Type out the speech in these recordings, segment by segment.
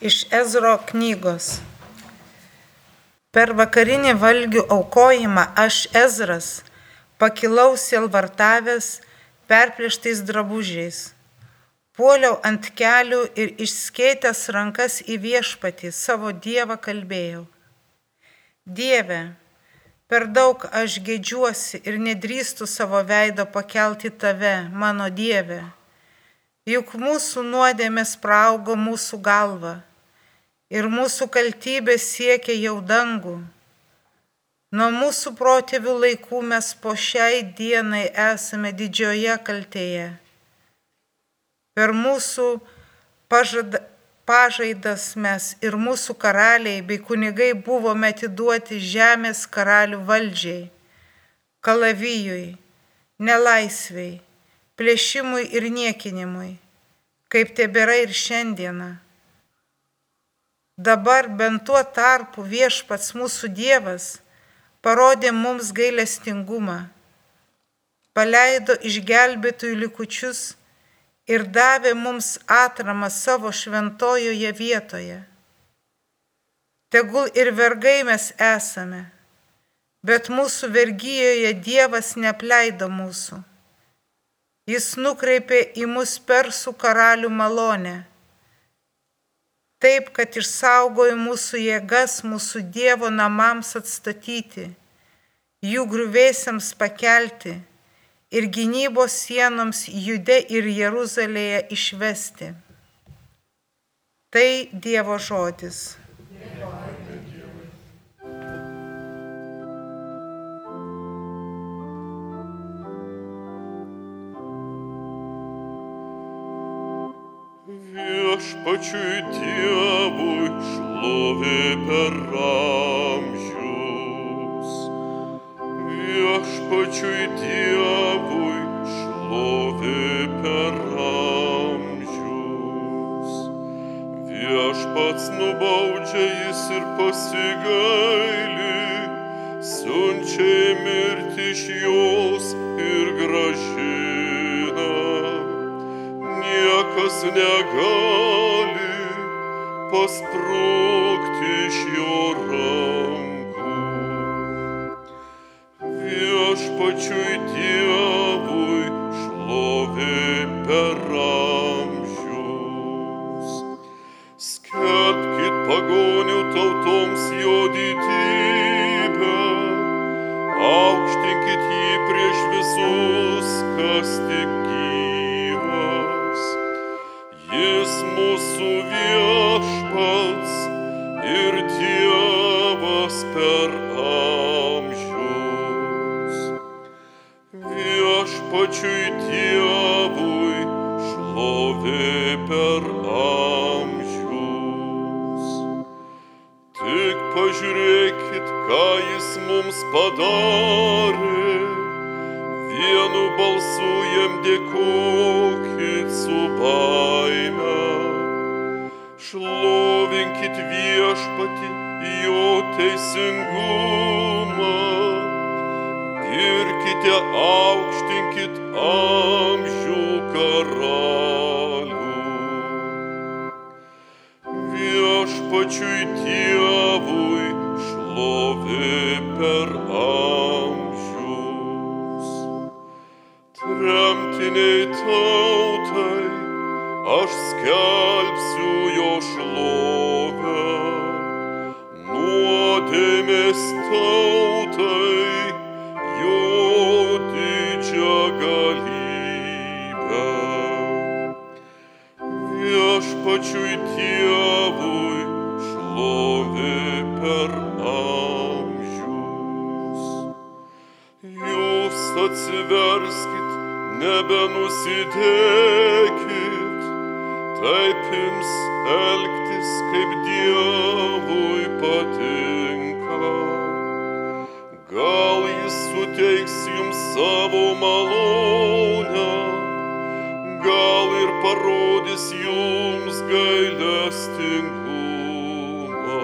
Iš Ezro knygos. Per vakarinį valgių aukojimą aš Ezras pakilau sielvartavęs perplėštais drabužiais. Puoliau ant kelių ir išskėtęs rankas į viešpatį savo Dievą kalbėjau. Dieve, per daug aš gėdžiuosi ir nedrįstu savo veido pakelti tave, mano Dieve juk mūsų nuodėmės praaugo mūsų galva ir mūsų kaltybė siekia jau dangų. Nuo mūsų protėvių laikų mes po šiai dienai esame didžioje kaltėje. Per mūsų pažada, pažaidas mes ir mūsų karaliai bei kunigai buvome atiduoti žemės karalių valdžiai, kalavijui, nelaisviai plėšimui ir niekinimui, kaip tebėra ir šiandieną. Dabar bent tuo tarpu viešpats mūsų Dievas parodė mums gailestingumą, paleido išgelbėtųjų likučius ir davė mums atramą savo šventojoje vietoje. Tegul ir vergai mes esame, bet mūsų vergyjoje Dievas nepleido mūsų. Jis nukreipė į mus persų karalių malonę. Taip, kad išsaugojo mūsų jėgas mūsų Dievo namams atstatyti, jų grūvėsiams pakelti ir gynybos sienoms Jude ir Jeruzalėje išvesti. Tai Dievo žodis. Viešpačiui Dievui šlovė per amžius. Viešpačiui Dievui šlovė per amžius. Viešpats nubaudžia jis ir pasigaili, siunčia mirti iš jos ir gražina niekas negali Господь. Per amžius. Viešpačiui Dievui šlovė per amžius. Tik pažiūrėkit, ką jis mums padarė. Vienu balsu jam dėkokit su baime. Šlovinkit viešpati jo teisingumą. Girkite, aukštinkit amžių karalių. Viešpačiui Dievui šlovė per amžius. Tremtiniai tautai, aš skelbsiu Nuodėmės tautai, jo didžią galybę. Viešpačiui Dievui šlovė per amžius. Jūs atsiverskit, nebenusidėkit, taip jums elgtis, kaip Dievui patinka. Gal jis suteiks jums savo malonę, gal ir parodys jums gailestingumą.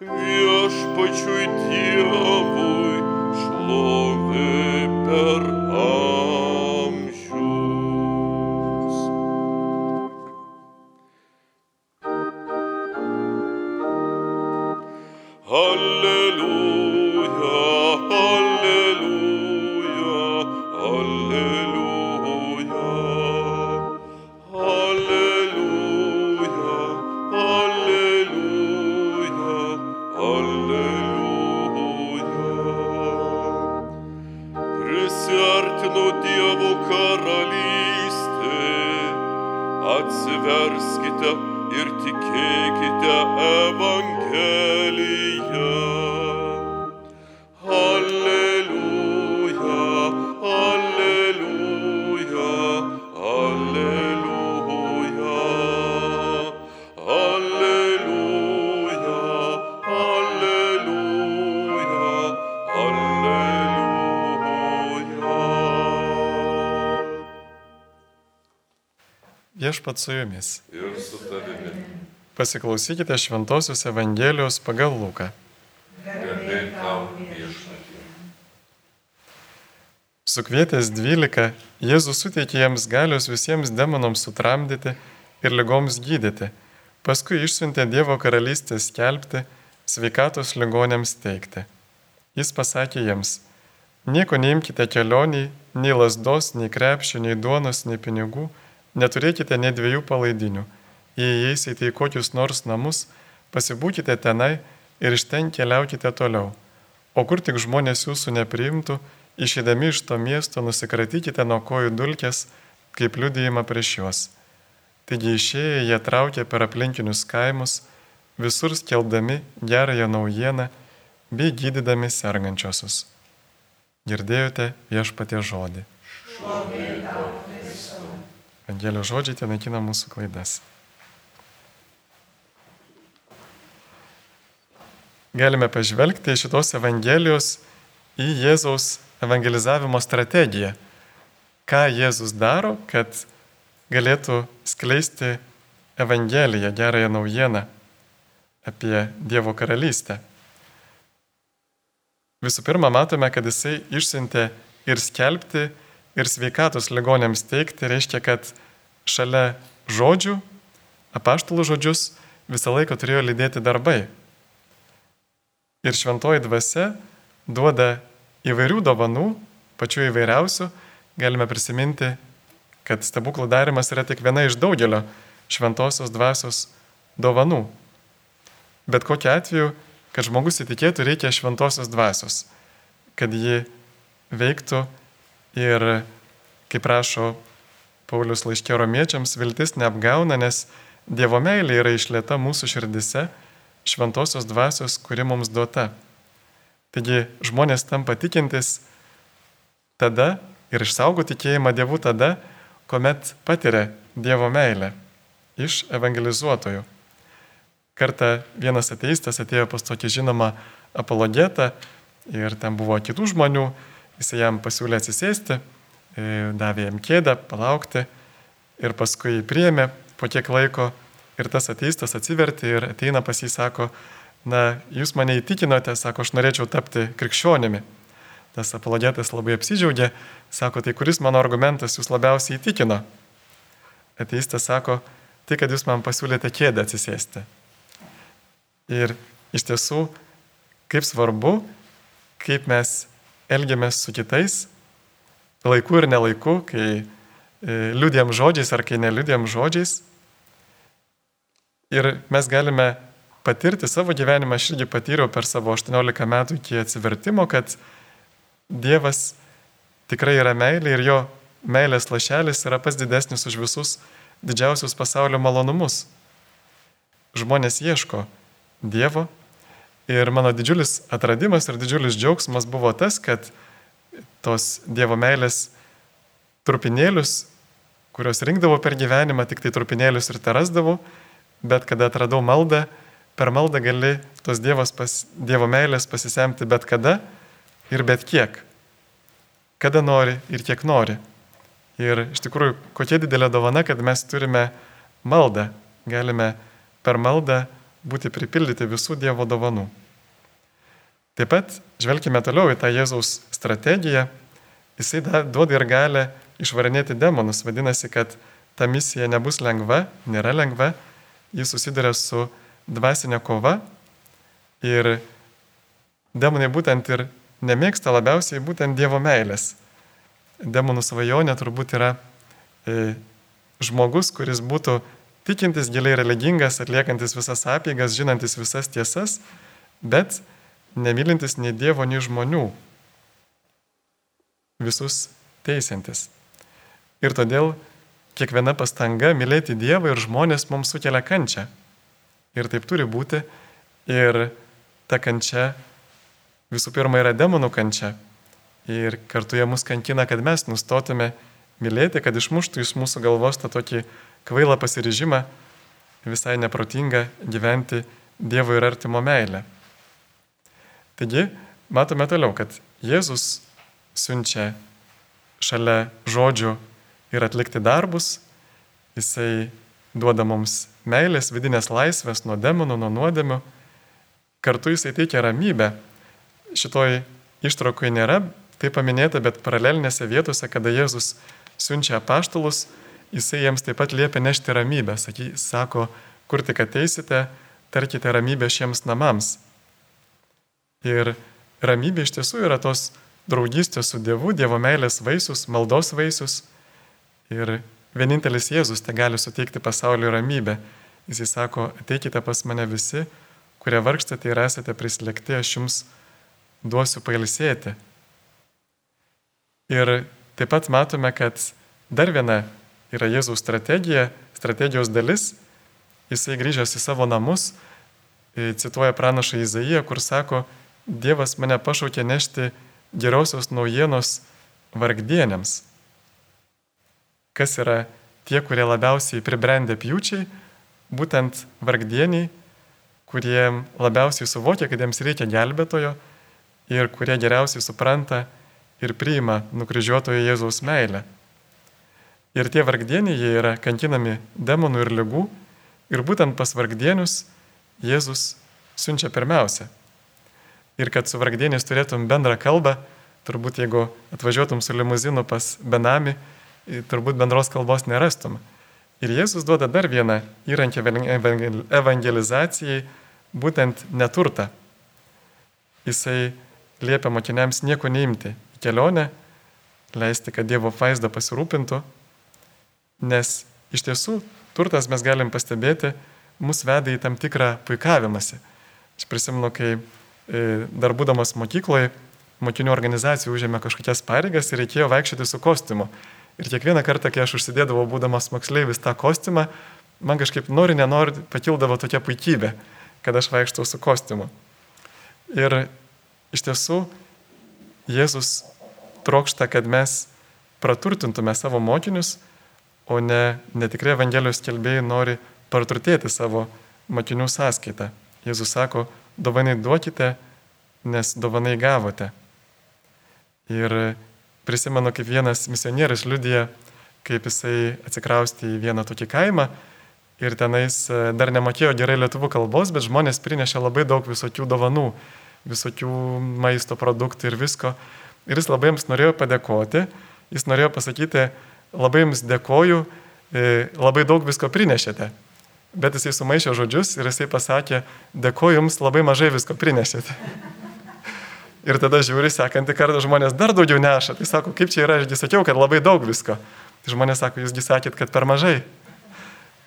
Viešpačiui Dievui Alleluja, alleluja, alleluja. Alleluja, alleluja, alleluja. Prisiartino Dievo karalystė, atsiverskite ir tikėkite Evangeliją. Viešpat su jumis. Ir su tavimi. Pasiklausykite Šventojios Evangelijos pagal Luką. Sukvietęs dvylika, Jėzus suteikė jiems galios visiems demonams sutramdyti ir lygoms gydyti. Paskui išsiuntė Dievo karalystę skelbti, sveikatos ligonėms teikti. Jis pasakė jiems, nieko neimkite kelioniai, nei lasdos, nei krepšio, nei duonos, nei pinigų, neturėkite nei dviejų palaidinių. Jei įeisite į kokius nors namus, pasibūkite tenai ir iš ten keliaukite toliau. O kur tik žmonės jūsų nepriimtų, išėdami iš to miesto nusikratykite nuo kojų dulkės, kaip liudijimą prieš juos. Taigi išėję jie traukė per aplinkinius kaimus, visur skeldami gerąją naujieną bei gydydami sergančiosius. Girdėjote viešpatie žodį. Evangelijos žodžiai ten naikina mūsų klaidas. Galime pažvelgti iš šitos Evangelijos į Jėzaus evangelizavimo strategiją. Ką Jėzus daro, kad galėtų skleisti Evangeliją, gerąją naujieną apie Dievo karalystę. Visų pirma, matome, kad jisai išsiuntė ir skelbti, ir sveikatos ligonėms teikti, reiškia, kad šalia žodžių, apaštalų žodžius visą laiką turėjo lydėti darbai. Ir šventoji dvasia duoda įvairių dovanų, pačių įvairiausių. Galime prisiminti, kad stebuklų darimas yra tik viena iš daugelio šventosios dvasios dovanų. Bet kokiu atveju, kad žmogus įtikėtų, reikia šventosios dvasios, kad ji veiktų ir, kaip rašo Paulius laiškė romiečiams, viltis neapgauna, nes Dievo meilė yra išlieta mūsų širdise šventosios dvasios, kuri mums duota. Taigi žmonės tampa tikintis tada ir išsaugo tikėjimą Dievu tada, kuomet patiria Dievo meilę iš evangelizuotojų. Kartą vienas ateistas atėjo pas tokį žinomą apologetą ir ten buvo kitų žmonių, jis jam pasiūlė atsisėsti, e, davė jam kėdę, palaukti ir paskui jį priėmė po kiek laiko ir tas ateistas atsivertė ir ateina pas jį, sako, na, jūs mane įtikinote, sako, aš norėčiau tapti krikščionimi. Tas apologetas labai apsidžiaugė, sako, tai kuris mano argumentas jūs labiausiai įtikino? Ateistas sako, tai kad jūs man pasiūlėte kėdę atsisėsti. Ir iš tiesų, kaip svarbu, kaip mes elgiamės su kitais, laiku ir nelaiku, kai e, liūdėm žodžiais ar kai neliūdėm žodžiais. Ir mes galime patirti savo gyvenimą, aš irgi patyriau per savo 18 metų iki atsivertimo, kad Dievas tikrai yra meilė ir jo meilės lašelis yra pas didesnis už visus didžiausius pasaulio malonumus. Žmonės ieško Dievo ir mano didžiulis atradimas ir didžiulis džiaugsmas buvo tas, kad tos Dievo meilės trupinėlius, kuriuos rinkdavau per gyvenimą, tik tai trupinėlius ir terasdavau, bet kada atradau maldą, per maldą gali tos pas, Dievo meilės pasisemti bet kada ir bet kiek. Kada nori ir kiek nori. Ir iš tikrųjų, kokia didelė dovana, kad mes turime maldą. Galime per maldą būti pripildyti visų Dievo dovanų. Taip pat žvelgime toliau į tą Jėzaus strategiją. Jisai duoda ir gali išvarinėti demonus. Vadinasi, kad ta misija nebus lengva, nėra lengva. Jis susiduria su dvasinė kova ir demonai būtent ir nemėgsta labiausiai būtent Dievo meilės. Demonų svajonė turbūt yra e, žmogus, kuris būtų tikintis, giliai religingas, atliekantis visas apėgas, žinantis visas tiesas, bet nemylintis nei Dievo, nei žmonių. Visus teisintis. Ir todėl kiekviena pastanga mylėti Dievą ir žmonės mums sukelia kančią. Ir taip turi būti. Ir ta kančia visų pirma yra demonų kančia. Ir kartu jie mus kankina, kad mes nustotume mylėti, kad išmuštų iš mūsų galvos tą tokį kvailą pasiryžimą visai neprotingą gyventi Dievo ir artimo meilę. Taigi, matome toliau, kad Jėzus siunčia šalia žodžių ir atlikti darbus, jisai duoda mums meilės, vidinės laisvės nuo demonų, nuo nuodėmių, kartu jisai teikia ramybę. Šitoj ištraukoje nėra tai paminėta, bet paralelinėse vietose, kada Jėzus siunčia apaštalus, jisai jiems taip pat liepia nešti ramybę. Saky, sako, kur tik ateisite, tarkite ramybę šiems namams. Ir ramybė iš tiesų yra tos draugystės su Dievu, Dievo meilės vaisius, maldos vaisius. Ir vienintelis Jėzus te gali suteikti pasaulio ramybę. Jis įsako, ateikite pas mane visi, kurie vargstate ir esate prislėgti, aš jums duosiu pailsėti. Ir taip pat matome, kad dar viena yra Jėzaus strategija, strategijos dalis. Jisai grįžęs į savo namus, cituoja pranašą Izaiją, kur sako, Dievas mane pašaukė nešti geriausios naujienos vargdienėms. Kas yra tie, kurie labiausiai pribrendė pjūčiai, būtent vargdieniai, kurie labiausiai suvokia, kad jiems reikia gelbėtojo ir kurie geriausiai supranta ir priima nukryžiuotojo Jėzaus meilę. Ir tie vargdieniai, jie yra kankinami demonų ir lygų ir būtent pas vargdienius Jėzus siunčia pirmiausia. Ir kad su vargdieniais turėtum bendrą kalbą, turbūt jeigu atvažiuotum su limuzinu pas benami, turbūt bendros kalbos nerastum. Ir Jėzus duoda dar vieną įrankį evangelizacijai, būtent neturtą. Jisai liepia mokiniams nieko neimti į kelionę, leisti, kad Dievo vaizdą pasirūpintų, nes iš tiesų turtas mes galim pastebėti, mus veda į tam tikrą puikavimąsi. Aš prisimenu, kai dar būdamas mokykloje, mokinių organizacijų užėmė kažkokias pareigas ir reikėjo vaikščioti su kostiumu. Ir kiekvieną kartą, kai aš užsidėdavau, būdamas moksleivis tą kostiumą, man kažkaip nori, nenori, pakildavo tokia puikybė, kad aš vaikštau su kostiumu. Ir iš tiesų Jėzus trokšta, kad mes praturtintume savo mokinius, o ne netikrai Evangelijos kelbėjai nori praturtėti savo mokinių sąskaitą. Jėzus sako, dovanai duokite, nes dovanai gavote. Ir prisimenu, kaip vienas misionierius liudija, kaip jisai atsikraustė į vieną tokį kaimą ir tenais e, dar nemokėjo gerai lietuvų kalbos, bet žmonės prinešė labai daug visokių dovanų, visokių maisto produktų ir visko. Ir jis labai jums norėjo padėkoti, jis norėjo pasakyti, labai jums dėkoju, e, labai daug visko prinešėte. Bet jisai sumaišė žodžius ir jisai pasakė, dėkoju jums, labai mažai visko prinešėte. Ir tada žiūri, sekantį kartą žmonės dar daugiau neša. Tai sako, kaip čia yra, ašgi sakiau, kad labai daug visko. Tai žmonės sako, jūsgi sakėt, kad per mažai.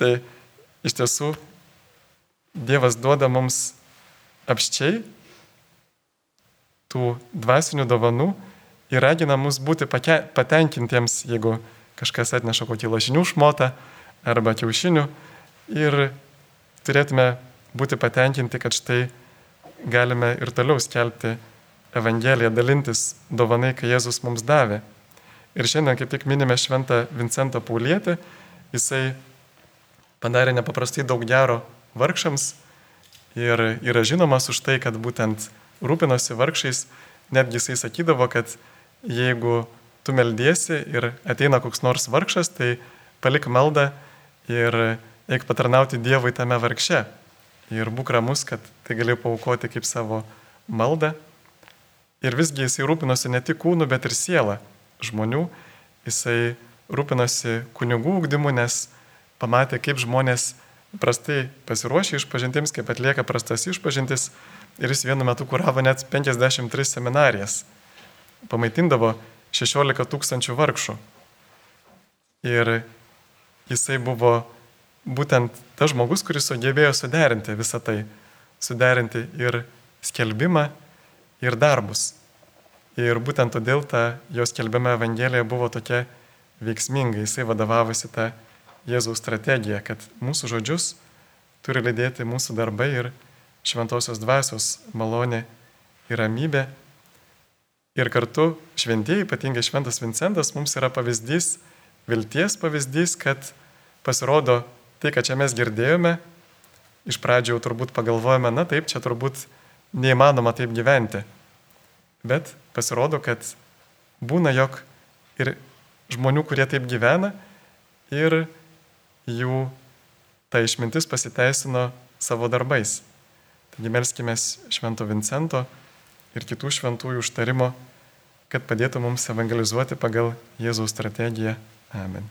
Tai iš tiesų Dievas duoda mums apščiai tų dvasinių dovanų ir ragina mus būti pake, patenkintiems, jeigu kažkas atneša kokį lašinių šmotą arba kiaušinių ir turėtume būti patenkinti, kad štai galime ir toliau skelbti Evangeliją, dalintis dovanai, kai Jėzus mums davė. Ir šiandien kaip tik minime šventą Vincentą Paulietį, jisai padarė nepaprastai daug gero vargšams ir yra žinomas už tai, kad būtent rūpinosi vargšiais, netgi jisai sakydavo, kad jeigu tu meldiesi ir ateina koks nors vargšas, tai palik maldą ir eik patarnauti Dievui tame vargše. Ir būk ramus, kad tai gali paukoti kaip savo maldą. Ir visgi jisai rūpinosi ne tik kūnu, bet ir sielą žmonių. Jisai rūpinosi kunigų ūkdymu, nes pamatė, kaip žmonės prastai pasiruošia išpažintims, kaip atlieka prastas išpažintis. ir jis vienu metu kuravo net 53 seminarijas. Pamaitindavo 16 tūkstančių vargšų. Ir jisai buvo būtent tas žmogus, kuris sugebėjo suderinti visą tai. Suderinti ir skelbimą, ir darbus. Ir būtent todėl ta jo skelbiama Evangelija buvo tokia veiksminga. Jisai vadovavosi tą Jėzaus strategiją, kad mūsų žodžius turi lydėti mūsų darbai ir šventosios dvasios malonė ir ramybė. Ir kartu šventieji, ypatingai šventas Vincentas, mums yra pavyzdys, vilties pavyzdys, kad pasirodo tai, ką čia mes girdėjome, iš pradžių turbūt pagalvojame, na taip, čia turbūt neįmanoma taip gyventi. Bet pasirodo, kad būna, jog ir žmonių, kurie taip gyvena, ir jų ta išmintis pasiteisino savo darbais. Taigi melskime Švento Vincento ir kitų šventųjų užtarimo, kad padėtų mums evangelizuoti pagal Jėzaus strategiją. Amen.